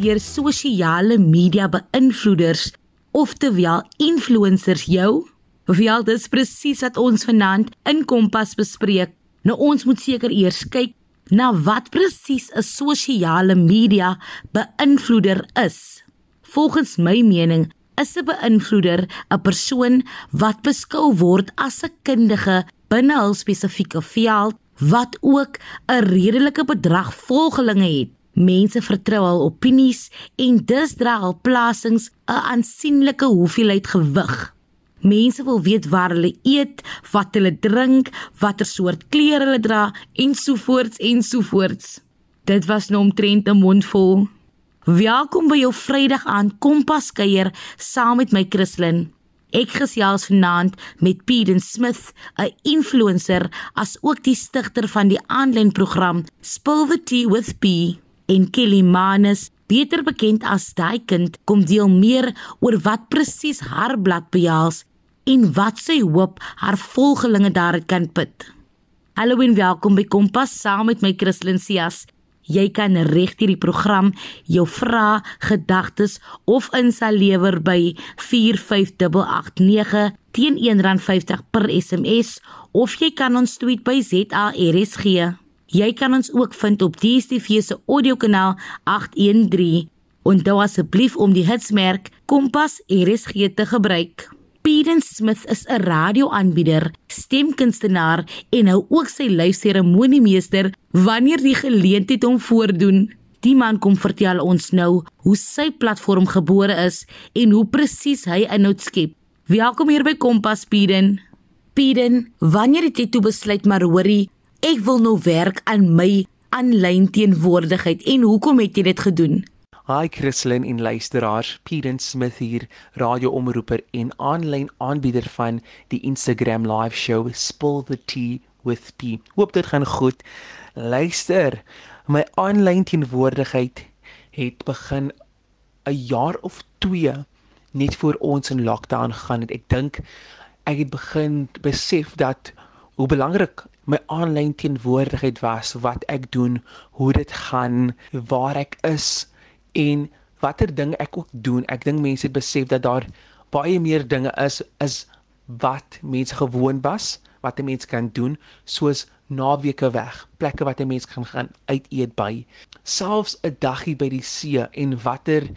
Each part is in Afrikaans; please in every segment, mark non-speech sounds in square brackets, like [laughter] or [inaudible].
interesseer sosiale media beïnvloeders, oftewel influencers jou? Wel, dis presies wat ons vanaand in Kompas bespreek. Nou ons moet seker eers kyk na wat presies 'n sosiale media beïnvloeder is. Volgens my mening is 'n beïnvloeder 'n persoon wat beskou word as 'n kundige binne hul spesifieke veld wat ook 'n redelike bedrag volgelinge het. Mense vertrou hul opinies en dus dra hul plasings 'n aansienlike hoeveelheid gewig. Mense wil weet waar hulle eet, wat hulle drink, watter soort klere hulle dra ensovoorts ensovoorts. Dit was nou omtrent 'n mondvol. Welkom by jou Vrydag aan Kompas kuier saam met my Christlyn. Ek gesels vanaand met Peden Smith, 'n influencer as ook die stigter van die aanlyn program Spill the Tea with P en Kelly Manus, beter bekend as daai kind, kom deel meer oor wat presies haar blad behels en wat sy hoop haar volgelinge daaruit kan put. Hallo en welkom by Kompas saam met my Christlyn Cias. Jy kan reg hierdie program jou vrae, gedagtes of insal lewer by 45889 teen R1.50 per SMS of jy kan ons tweet by ZARSG. Jy kan ons ook vind op DStv se audiokanaal 813. Onthou asseblief om die hitsmerk Kompas RSG te gebruik. Peden Smith is 'n radioaanbieder, stemkunstenaar en hou ook sy lyfseremoniemeester wanneer die geleentheid hom voordoen. Die man kom vertel ons nou hoe sy platform gebore is en hoe presies hy inhoud skep. Welkom hier by Kompas Peden. Peden, wanneer het jy toe besluit maar hoorie, ek wil nou werk aan my aanlyn teenwoordigheid en hoekom het jy dit gedoen? Hi Christlyn en luisteraars, Peden Smith hier, radioomroeper en aanlyn aanbieder van die Instagram live show Spill the Tea with P. Hoop dit gaan goed. Luister, my aanlyn teenwoordigheid het begin 'n jaar of 2 net voor ons in lockdown gaan het. Ek dink ek het begin besef dat hoe belangrik my aanlyn teenwoordigheid was, wat ek doen, hoe dit gaan, waar ek is en watter ding ek ook doen. Ek dink mense het besef dat daar baie meer dinge is is wat mense gewoon was, wat 'n mens kan doen, soos naweke weg, plekke wat 'n mens kan gaan uit eet by, selfs 'n daggie by die see en watter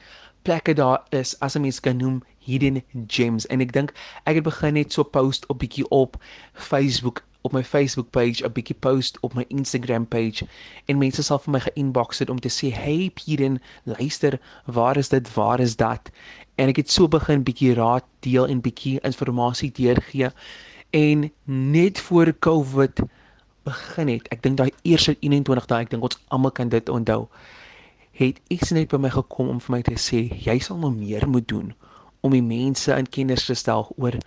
plekke daar is as 'n mens kan noem hidden gems en ek dink ek het begin net so post op bietjie op Facebook op my Facebook page 'n bietjie post op my Instagram page en mense sal vir my ge-inbox het om te sê hey Pieren luister waar is dit waar is dat? En ek het so begin bietjie raad deel en bietjie inligting deurgee. En net voor Covid begin het ek dink daai eerste 21 dae ek dink ons almal kan dit onthou het iets net by my gekom om vir my te sê jy sal nou meer moet doen om die mense in kennis te stel oor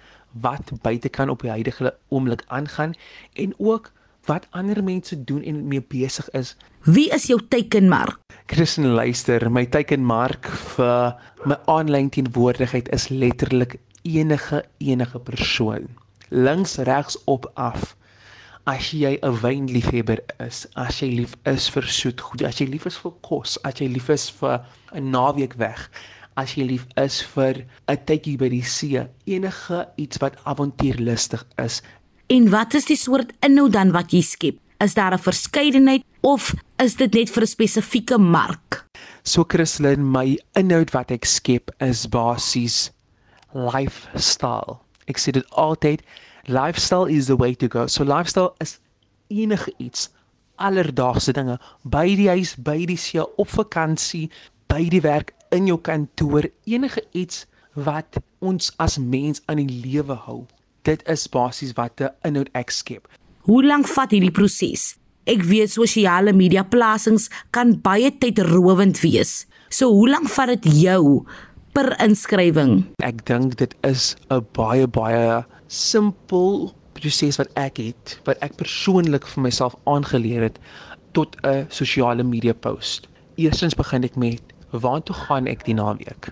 wat buite kan op die huidige oomblik aangaan en ook wat ander mense doen en mee besig is. Wie is jou teikenmark? Christen luister, my teikenmark vir my aanlyn teenwoordigheid is letterlik enige enige persoon. Links, regs, op, af. As jy 'n wynliefhebber is, as jy lief is vir soet goed, as jy lief is vir kos, as jy lief is vir 'n naweek weg, as jy lief is vir 'n tydjie by die see, enige iets wat avontuurlustig is. En wat is die soort inhoud dan wat jy skep? Is daar 'n verskeidenheid of is dit net vir 'n spesifieke mark? So Christlyn, my inhoud wat ek skep is basies lifestyle. Ek sê dit altyd, lifestyle is the way to go. So lifestyle is enige iets alledaagse dinge by die huis, by die see, op vakansie, by die werk, in jou kantoor, enige iets wat ons as mens aan die lewe hou. Dit is basies wat 'n inhoud ek skep. Hoe lank vat hierdie proses? Ek weet sosiale media plasings kan baie tydrowend wees. So hoe lank vat dit jou per inskrywing? Ek dink dit is 'n baie baie simpel proses wat ek het, wat ek persoonlik vir myself aangeleer het tot 'n sosiale media post. Eerstens begin ek met waartoe gaan ek die naweek?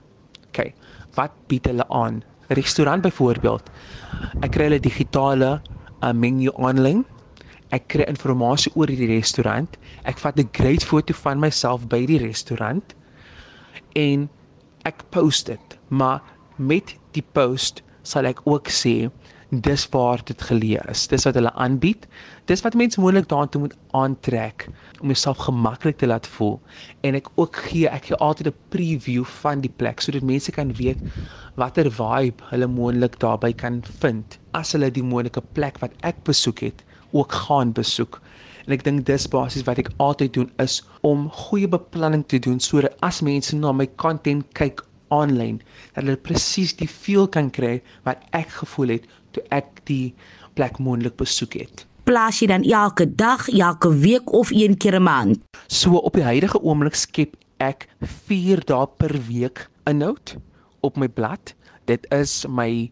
OK. Wat bied hulle aan? Restaurant byvoorbeeld. Ek kry hulle digitale uh, menu aanlyn. Ek kry inligting oor die restaurant. Ek vat 'n great foto van myself by die restaurant en ek post dit, maar met die post sal ek ook sê dis waar dit geleë is. Dis wat hulle aanbied. Dis wat mense moontlik daartoe moet aantrek om jouself gemaklik te laat voel. En ek ook gee ek gee altyd 'n preview van die plek sodat mense kan weet watter vibe hulle moontlik daarby kan vind as hulle die moontlike plek wat ek besoek het ook gaan besoek. En ek dink dis basies wat ek altyd doen is om goeie beplanning te doen sodat as mense na my content kyk aanlyn dat hulle presies die feel kan kry wat ek gevoel het toe ek die plek moontlik besoek het. Plaas jy dan elke dag, elke week of een keer 'n maand? So op die huidige oomblik skep ek 4 dae per week inhoud op my blad. Dit is my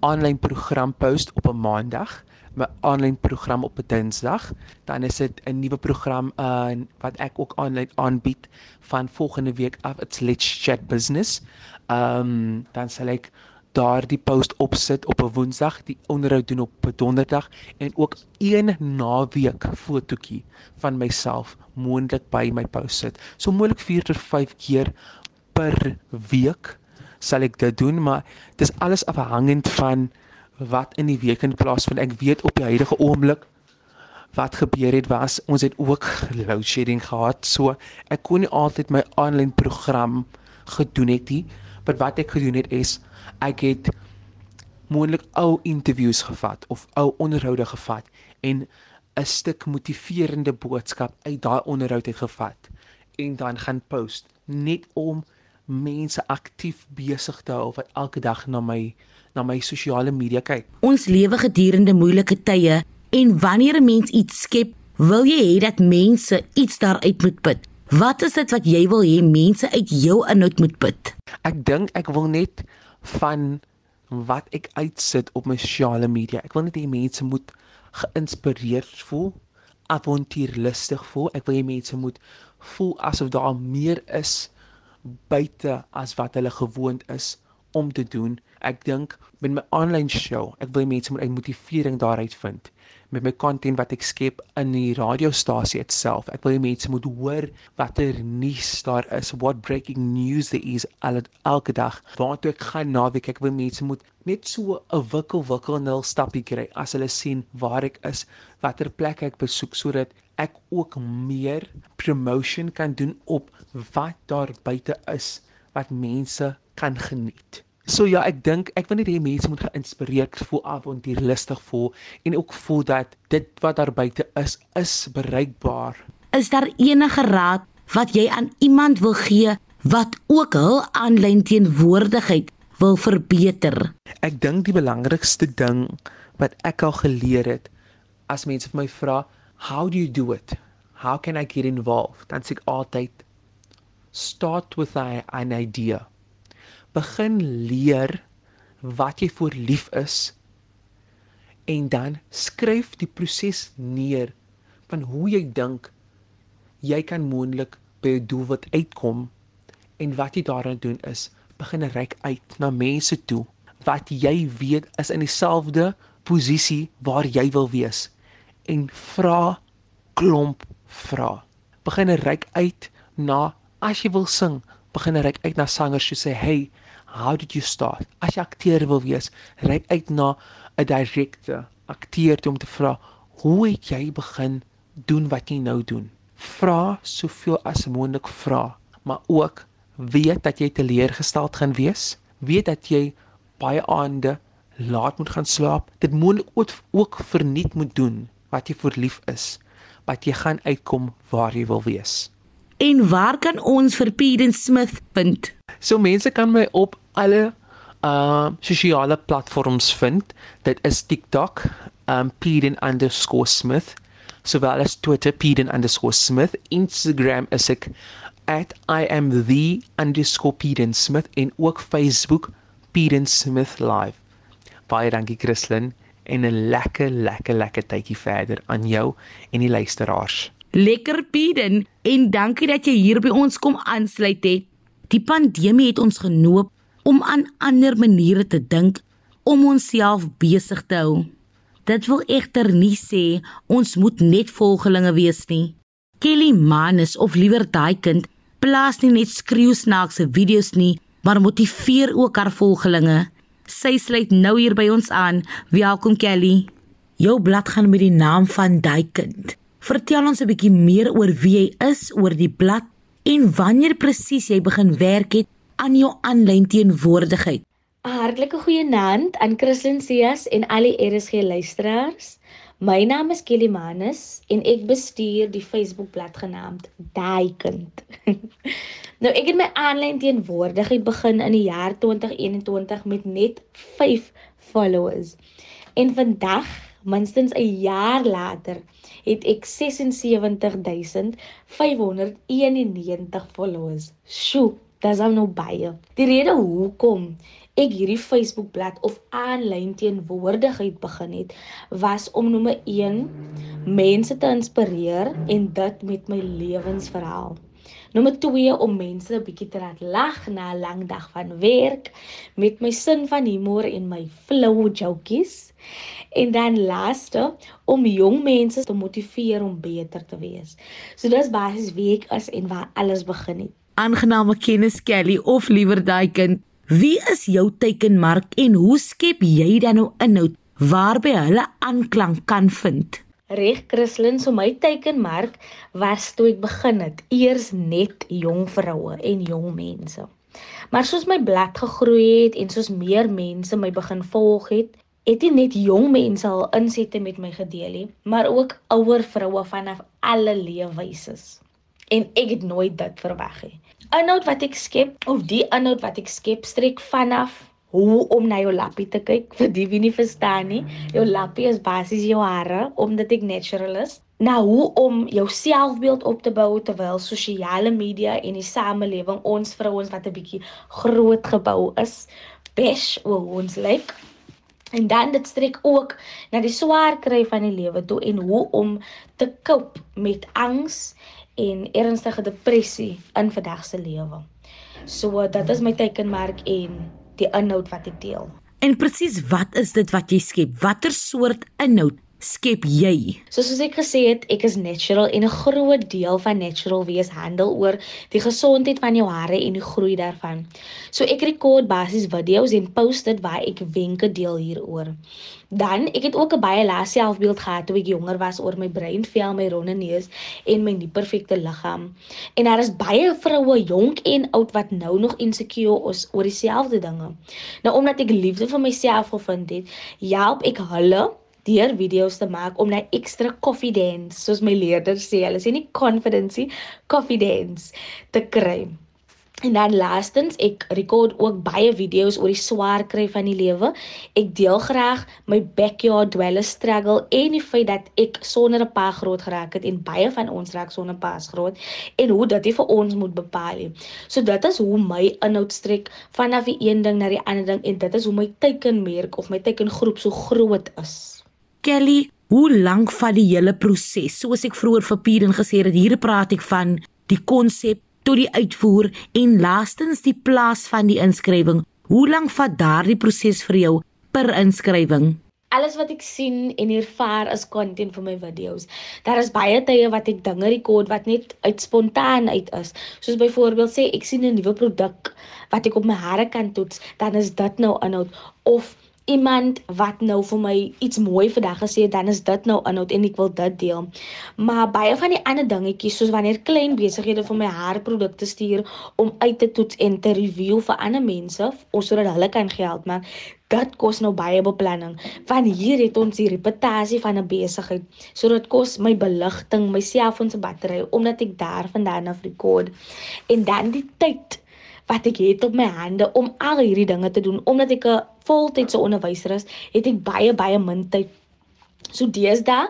aanlyn program post op 'n maandag, my aanlyn program op 'n dinsdag, dan is dit 'n nuwe program uh wat ek ook aanlyn aanbied van volgende week af, it's Let's Chat Business. Um dan sal ek daardie post opsit op 'n Woensdag, die onderhoud doen op 'n Donderdag en ook een naweek fotootjie van myself moontlik by my post sit. So moontlik 4 tot 5 keer per week sal ek dit doen, maar dis alles afhangend van wat in die week in plaas vind. Ek weet op die huidige oomblik wat gebeur het was ons het ook load shedding gehad. So ek kon nie altyd my aanlyn program gedoen het nie. Maar wat ek gedoen het is ek het moontlik ou interviews gevat of ou onderhoude gevat en 'n stuk motiverende boodskap uit daai onderhoud het gevat en dan gaan post net om mense aktief besig te hou wat elke dag na my na my sosiale media kyk. Ons lewe gedurende moeilike tye en wanneer 'n mens iets skep, wil jy hê dat mense iets daaruit moet put. Wat is dit wat jy wil hê mense uit jou inhoud moet put? Ek dink ek wil net van wat ek uitsit op my sosiale media. Ek wil net hê mense moet geïnspireerd voel, avontuurlustig voel. Ek wil hê mense moet voel asof daar meer is buite as wat hulle gewoond is om te doen. Ek dink met my aanlyn show, ek wil mense moet 'n motivering daaruit vind met my content wat ek skep in die radiostasie itself. Ek wil hê mense moet hoor watter nuus daar is, what breaking news there is al elke dag. Waartoe ek gaan naweek, ek wil mense moet net so 'n wikkel wikkel nul stappie kry as hulle sien waar ek is, watter plek ek besoek sodat ek ook meer promotion kan doen op wat daar buite is wat mense kan geniet. So ja, ek dink ek wil net hê mense moet geïnspireerd voel, avontuurlustig voel en ook voel dat dit wat daar buite is, is bereikbaar. Is daar enige raad wat jy aan iemand wil gee wat ook hul aanlyn teenwoordigheid wil verbeter? Ek dink die belangrikste ding wat ek al geleer het as mense vir my vra, "How do you do it? How can I get involved?" dan sê ek altyd, "Start with an idea." begin leer wat jy voor lief is en dan skryf die proses neer van hoe jy dink jy kan moontlik by 'n doel wat uitkom en wat jy daaraan doen is begin reik uit na mense toe wat jy weet is in dieselfde posisie waar jy wil wees en vra klomp vra begin reik uit na as jy wil sing begin reik uit na sangers so sê hey how did you start? As jy akteur wil wees, reik uit na 'n direkte akteur om te vra, hoe het jy begin doen wat jy nou doen? Vra soveel as moontlik vra, maar ook weet dat jy teleurgesteld gaan wees, weet dat jy baie aande laat moet gaan slaap, dit moontlik ook, ook verniet moet doen wat jy vir lief is, wat jy gaan uitkom waar jy wil wees. En waar kan ons vir Peden Smith vind? So mense kan my op alle uh sosiale platforms vind. Dit is TikTok, um Peden_Smith, sowel as Twitter Peden_Smith, Instagram is ek at I am the underscore Peden Smith en ook Facebook Peden Smith live. Baie dankie Christlyn en 'n lekker lekker lekker tydjie verder aan jou en die luisteraars. Lekker Peden en dankie dat jy hier by ons kom aansluit het. Die pandemie het ons genoop om aan ander maniere te dink om onsself besig te hou. Dit wil egter nie sê ons moet net volgelinge wees nie. Kelly Manus of liewer daai kind plaas nie net skreeusnaakse video's nie, maar motiveer ook haar volgelinge. Sy sluit nou hier by ons aan. Welkom Kelly. Jou blad gaan met die naam van daai kind. Vertel ons 'n bietjie meer oor wie jy is, oor die blad en wanneer presies jy begin werk het aan jou aanlyn teenwoordigheid. 'n Hartlike goeienaand aan Christlyn Cias en al die RSG luisteraars. My naam is Kelly Manus en ek bestuur die Facebook-blad genaamd Daai Kind. [laughs] nou ek het my aanlyn teenwoordigheid begin in die jaar 2021 met net 5 followers. En vandag, minstens 'n jaar later, het ek 76591 followers. Sjoe, dis al nou baie. Die rede hoekom ek hierdie Facebook-blad of aanlyn teenwoordigheid begin het, was om nommer 1 mense te inspireer en dit met my lewensverhaal. Nommer 2 om mense 'n bietjie te laat lag na 'n lang dag van werk met my sin van humor en my flow jokies. En dan laaste om jong mense te motiveer om beter te wees. So dis basies wie ek is en waar alles begin het. Aangename kennis Kelly of liewer daai kind. Wie is jou teikenmark en hoe skep jy dan nou inhoud waarby hulle aanklank kan vind? Reg Christlyn, so my teikenmark was toe ek begin het, eers net jong vroue en jong mense. Maar soos my blad gegroei het en soos meer mense my begin volg het, het nie net jong mense al insette met my gedeel nie, maar ook ouer vroue vanaf alle leefwyses. En ek het nooit dit verwag nie inhoud wat ek skep of die inhoud wat ek skep strek vanaf hoe om na jou lappie te kyk [laughs] vir die wie nie verstaan nie. Jou lappie is basies jou hare omdat ek natural is. Nou hoe om jou selfbeeld op te bou terwyl sosiale media en die samelewing ons vrouens wat 'n bietjie groot gebou is, bash oor ons lyk. En dan dit strek ook na die swaar kry van die lewe toe en hoe om te cope met angs en ernstige depressie in vandag se lewe. So dit is my teikenmerk en die inhoud wat ek deel. En presies wat is dit wat jy skep? Watter soort inhoud skep jy? So soos ek gesê het, ek is natural en 'n groot deel van natural wees handel oor die gesondheid van jou hare en die groei daarvan. So ek rekord basies video's en post dit waar ek wenke deel hieroor. Dan ek het ook 'n baie lae selfbeeld gehad toe ek jonger was oor my brein, vel, my ronde neus en my nie perfekte liggaam. En daar is baie vroue, jonk en oud wat nou nog insecure is oor dieselfde dinge. Nou omdat ek liefde vir myself gevind het, help ek hulle deur video's te maak om net ekstra confidence, soos my leerders sê, hulle sê nie confidence, confidence te kry. En dan laastens, ek rekord ook baie video's oor die swaar kry van die lewe. Ek deel graag my backyard dweller struggle en die feit dat ek sonder 'n pa groot geraak het en baie van ons raak sonder pa's groot en hoe dit vir ons moet bepaal. So dit is hoe my inhoud strek vanaf die een ding na die ander ding en dit is hoe my teikenmerk of my teikengroep so groot is. Kelly, hoe lank vat die hele proses? Soos ek vroeër vir Pieren gesê het, hier praat ek van die konsep tot die uitvoer en laastens die plaas van die inskrywing. Hoe lank vat daardie proses vir jou per inskrywing? Alles wat ek sien en ervaar is content vir my video's. Daar is baie tye wat ek dinge rekord wat net uit spontaan uit is. Soos byvoorbeeld sê ek sien 'n nuwe produk wat ek op my hare kan toets, dan is dit nou inhoud of iemand wat nou vir my iets mooi vandag gesê het, dan is dit nou inhoud en ek wil dit deel. Maar baie van die ander dingetjies soos wanneer klein besighede vir my haarprodukte stuur om uit te toets en te review vir ander mense of sodat hulle kan geld maak, dit kos nou baie beplanning. Want hier het ons die reputasie van 'n besigheid. So dit kos my beligting, my selfoon se battery omdat ek daar vandaan af rekord en dan die tyd wat ek het op my hande om al hierdie dinge te doen omdat ek 'n voltydse onderwyser is, het ek baie baie min tyd. So deesdae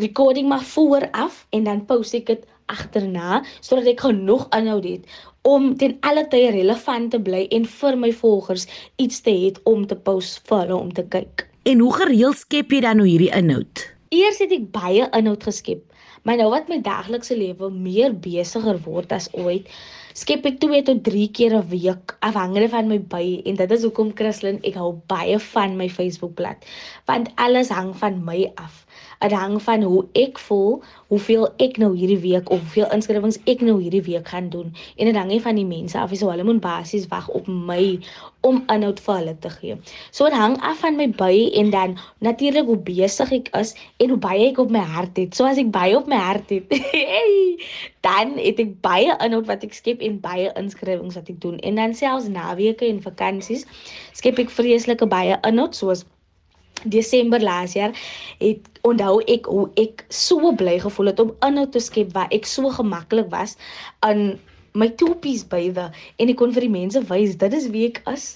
recording maar vooraf en dan post ek dit agterna sodat ek genoeg inhoud het om ten alle tye relevant te bly en vir my volgers iets te hê om te post vir hulle om te kyk. En hoe gereeld skep jy dan nou hierdie inhoud? Eers het ek baie inhoud geskep, maar nou wat my daglikse lewe meer besigger word as ooit, skep ek 2 tot 3 keer 'n week afhangende van my by en dit is hoekom Christlyn ek hou baie van my Facebookblad want alles hang van my af. Dit hang van hoe ek voel, hoeveel ek nou hierdie week of hoeveel inskrywings ek nou hierdie week gaan doen. En dit hang nie van die mense af nie, so hulle moet basies wag op my om inhoud vir hulle te gee. So dit hang af van my by en dan natuurlik hoe besig ek is en hoe baie ek op my hart het. So as ek baie op my hart het, [laughs] dan het ek baie inhoud wat ek skep en baie inskrywings wat ek doen. En dan selfs naweke en vakansies skep ek vreeslike baie inhoud soos Desember laas jaar het onthou ek hoe ek so bly gevoel het om inhoud te skep waar ek so gemaklik was aan my topies bywe en ek kon vir die mense wys dit is wie ek is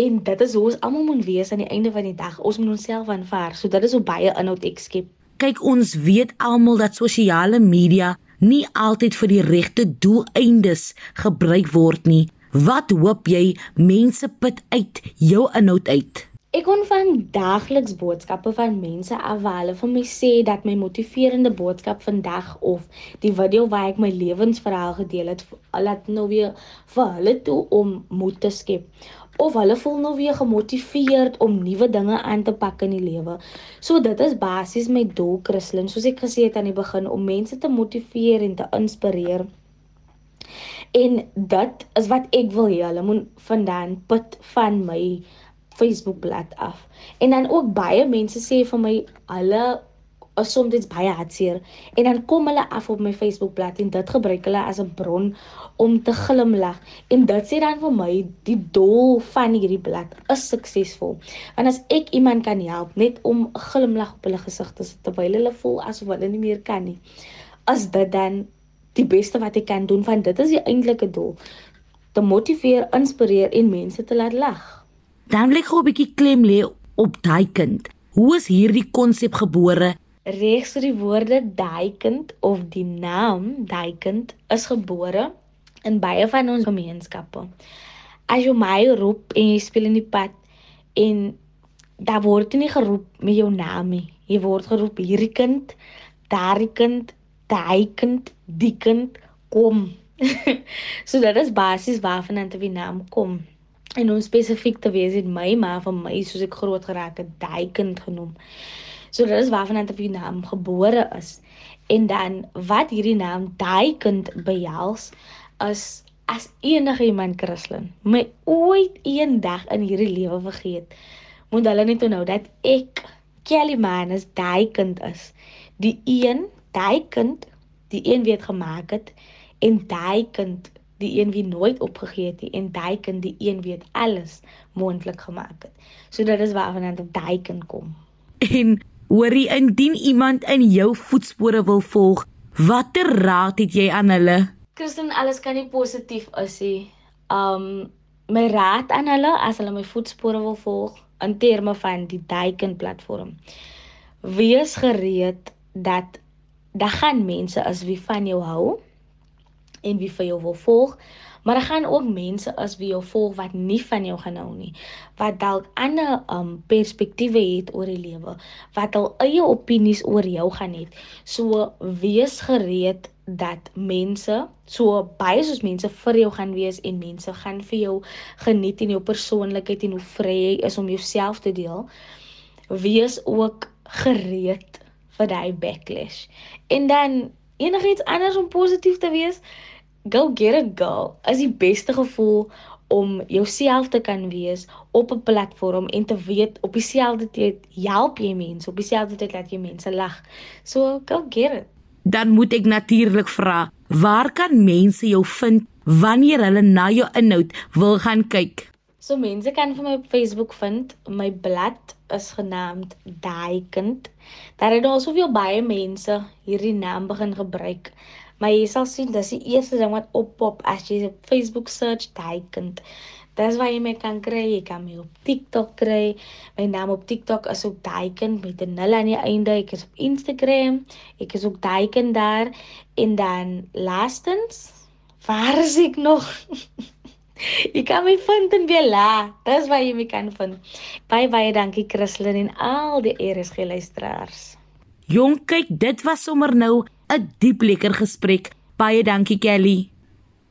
en dit is hoe ons almal moet wees aan die einde van die dag. Ons moet onsself aanvaar. So dit is hoe baie inhoud ek skep. Kyk ons weet almal dat sosiale media nie altyd vir die regte doeleindes gebruik word nie. Wat hoop jy mense put uit jou inhoud uit Ek kon van dagliks boodskappe van mense afhaal vir my sê dat my motiverende boodskap vandag of die video waar ek my lewensverhaal gedeel het, laat nou weer vir hulle toe om moed te skep of hulle voel nou weer gemotiveerd om nuwe dinge aan te pak in die lewe. So dit is basies my doel, Christlyn, soos ek gesê het aan die begin om mense te motiveer en te inspireer. En dit is wat ek wil hê hulle moet vandaan put van my Facebook bladsy af. En dan ook baie mense sê vir my hulle is soms baie hartseer en dan kom hulle af op my Facebook bladsy en dit gebruik hulle as 'n bron om te glimlag. En dit sê dan vir my die doel van hierdie blad is suksesvol. Want as ek iemand kan help net om 'n glimlag op hulle gesig te sit terwyl hulle voel asof hulle nie meer kan nie, as dit dan die beste wat ek kan doen want dit is die eintlike doel te motiveer, inspireer en mense te laat lag. Dan wil ek gou 'n bietjie klem lê op daai kind. Hoe is hierdie konsep gebore? Regs die woorde daai kind of die naam daai kind is gebore in baie van ons gemeenskappe. As jy my roep en jy speel in die pad en daar word nie geroep met jou naam nie. Jy word geroep hierdie kind, daai kind, daai kind, die kind kom. [laughs] so dit is basies waarvan dan die naam kom en om spesifiek te wees het my ma van my soos ek groot geraak het daai kind genoem. So dit is waarvan dan die naam gebore is. En dan wat hierdie naam daai kind behels is as enige iemand Christlyn my ooit eendag in hierdie lewe vergeet moet hulle net onthou dat ek Kelly Manus daai kind is. Die een, daai kind, die een wie dit gemaak het en daai kind die een wie nooit opgegee het nie en daai kind die een wie dit alles moontlik gemaak het. So dit is waarvan dan daai kind kom. En hoorie indien iemand in jou voetspore wil volg, watter raad het jy aan hulle? Christen, alles kan nie positief is nie. Um my raad aan hulle as hulle my voetspore wil volg in terme van die daai kind platform. Wees gereed dat daar gaan mense as wie van jou hou en wie vir jou wil volg. Maar daar gaan ook mense as wie jou volg wat nie van jou gaan hou nie, wat dalk ander um perspektiewe het oor die lewe, wat al eie opinies oor jou gaan hê. So wees gereed dat mense, so baie soos mense vir jou gaan wees en mense gaan vir jou geniet in jou persoonlikheid en hoe vry jy is om jouself te deel. Wees ook gereed vir daai backlash. En dan enigiets anders om positief te wees, go get it girl. Is die beste gevoel om jouself te kan wees op 'n platform en te weet op dieselfde tyd help jy mense, op dieselfde tyd laat jy mense lag. So go get it. Dan moet ek natuurlik vra, waar kan mense jou vind wanneer hulle na jou inhoud wil gaan kyk? So mense kan vir my op Facebook vind. My blad is genaamd Daai Kind. Daar het al soveel baie mense hierdie naam begin gebruik. Maar jy sal sien dis die eerste ding wat oppop as jy op Facebook search daai kind. Dis waar jy my kan kry. Jy kan my op TikTok kry. My naam op TikTok is ook daai kind met 'n nul aan die einde. Ek is op Instagram. Ek is ook daai kind daar. En dan laastens, waar is ek nog? [laughs] [laughs] Jy kan my vind in Bella. Dis waar jy my kan vind. Baie baie dankie Christlyn en al die RSG luisteraars. Jong, kyk, dit was sommer nou 'n diep lekker gesprek. Baie dankie Kelly.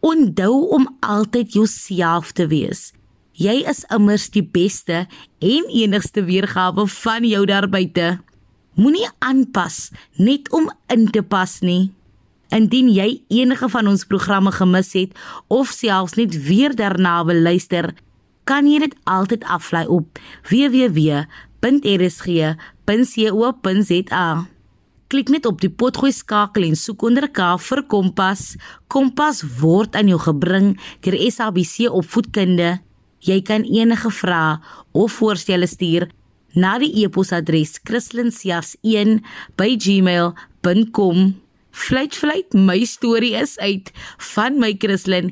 Onthou om altyd jouself te wees. Jy is immers die beste en enigste weergawe van jou daar buite. Moenie aanpas net om in te pas nie. Indien jy enige van ons programme gemis het of selfs net weer daarna wil luister, kan jy dit altyd aflaai op www.rsg.co.za. Klik net op die potgooi skakel en soek onder K vir Kompas. Kompas word aan jou gebring deur SABC Opvoedkunde. Jy kan enige vrae of voorstelle stuur na die e-posadres christlinsjas1@gmail.com. Fluit fluit, my storie is uit van my Christlyn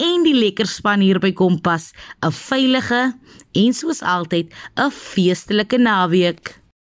en die lekker span hier by Kompas. 'n Veilige en soos altyd 'n feestelike naweek.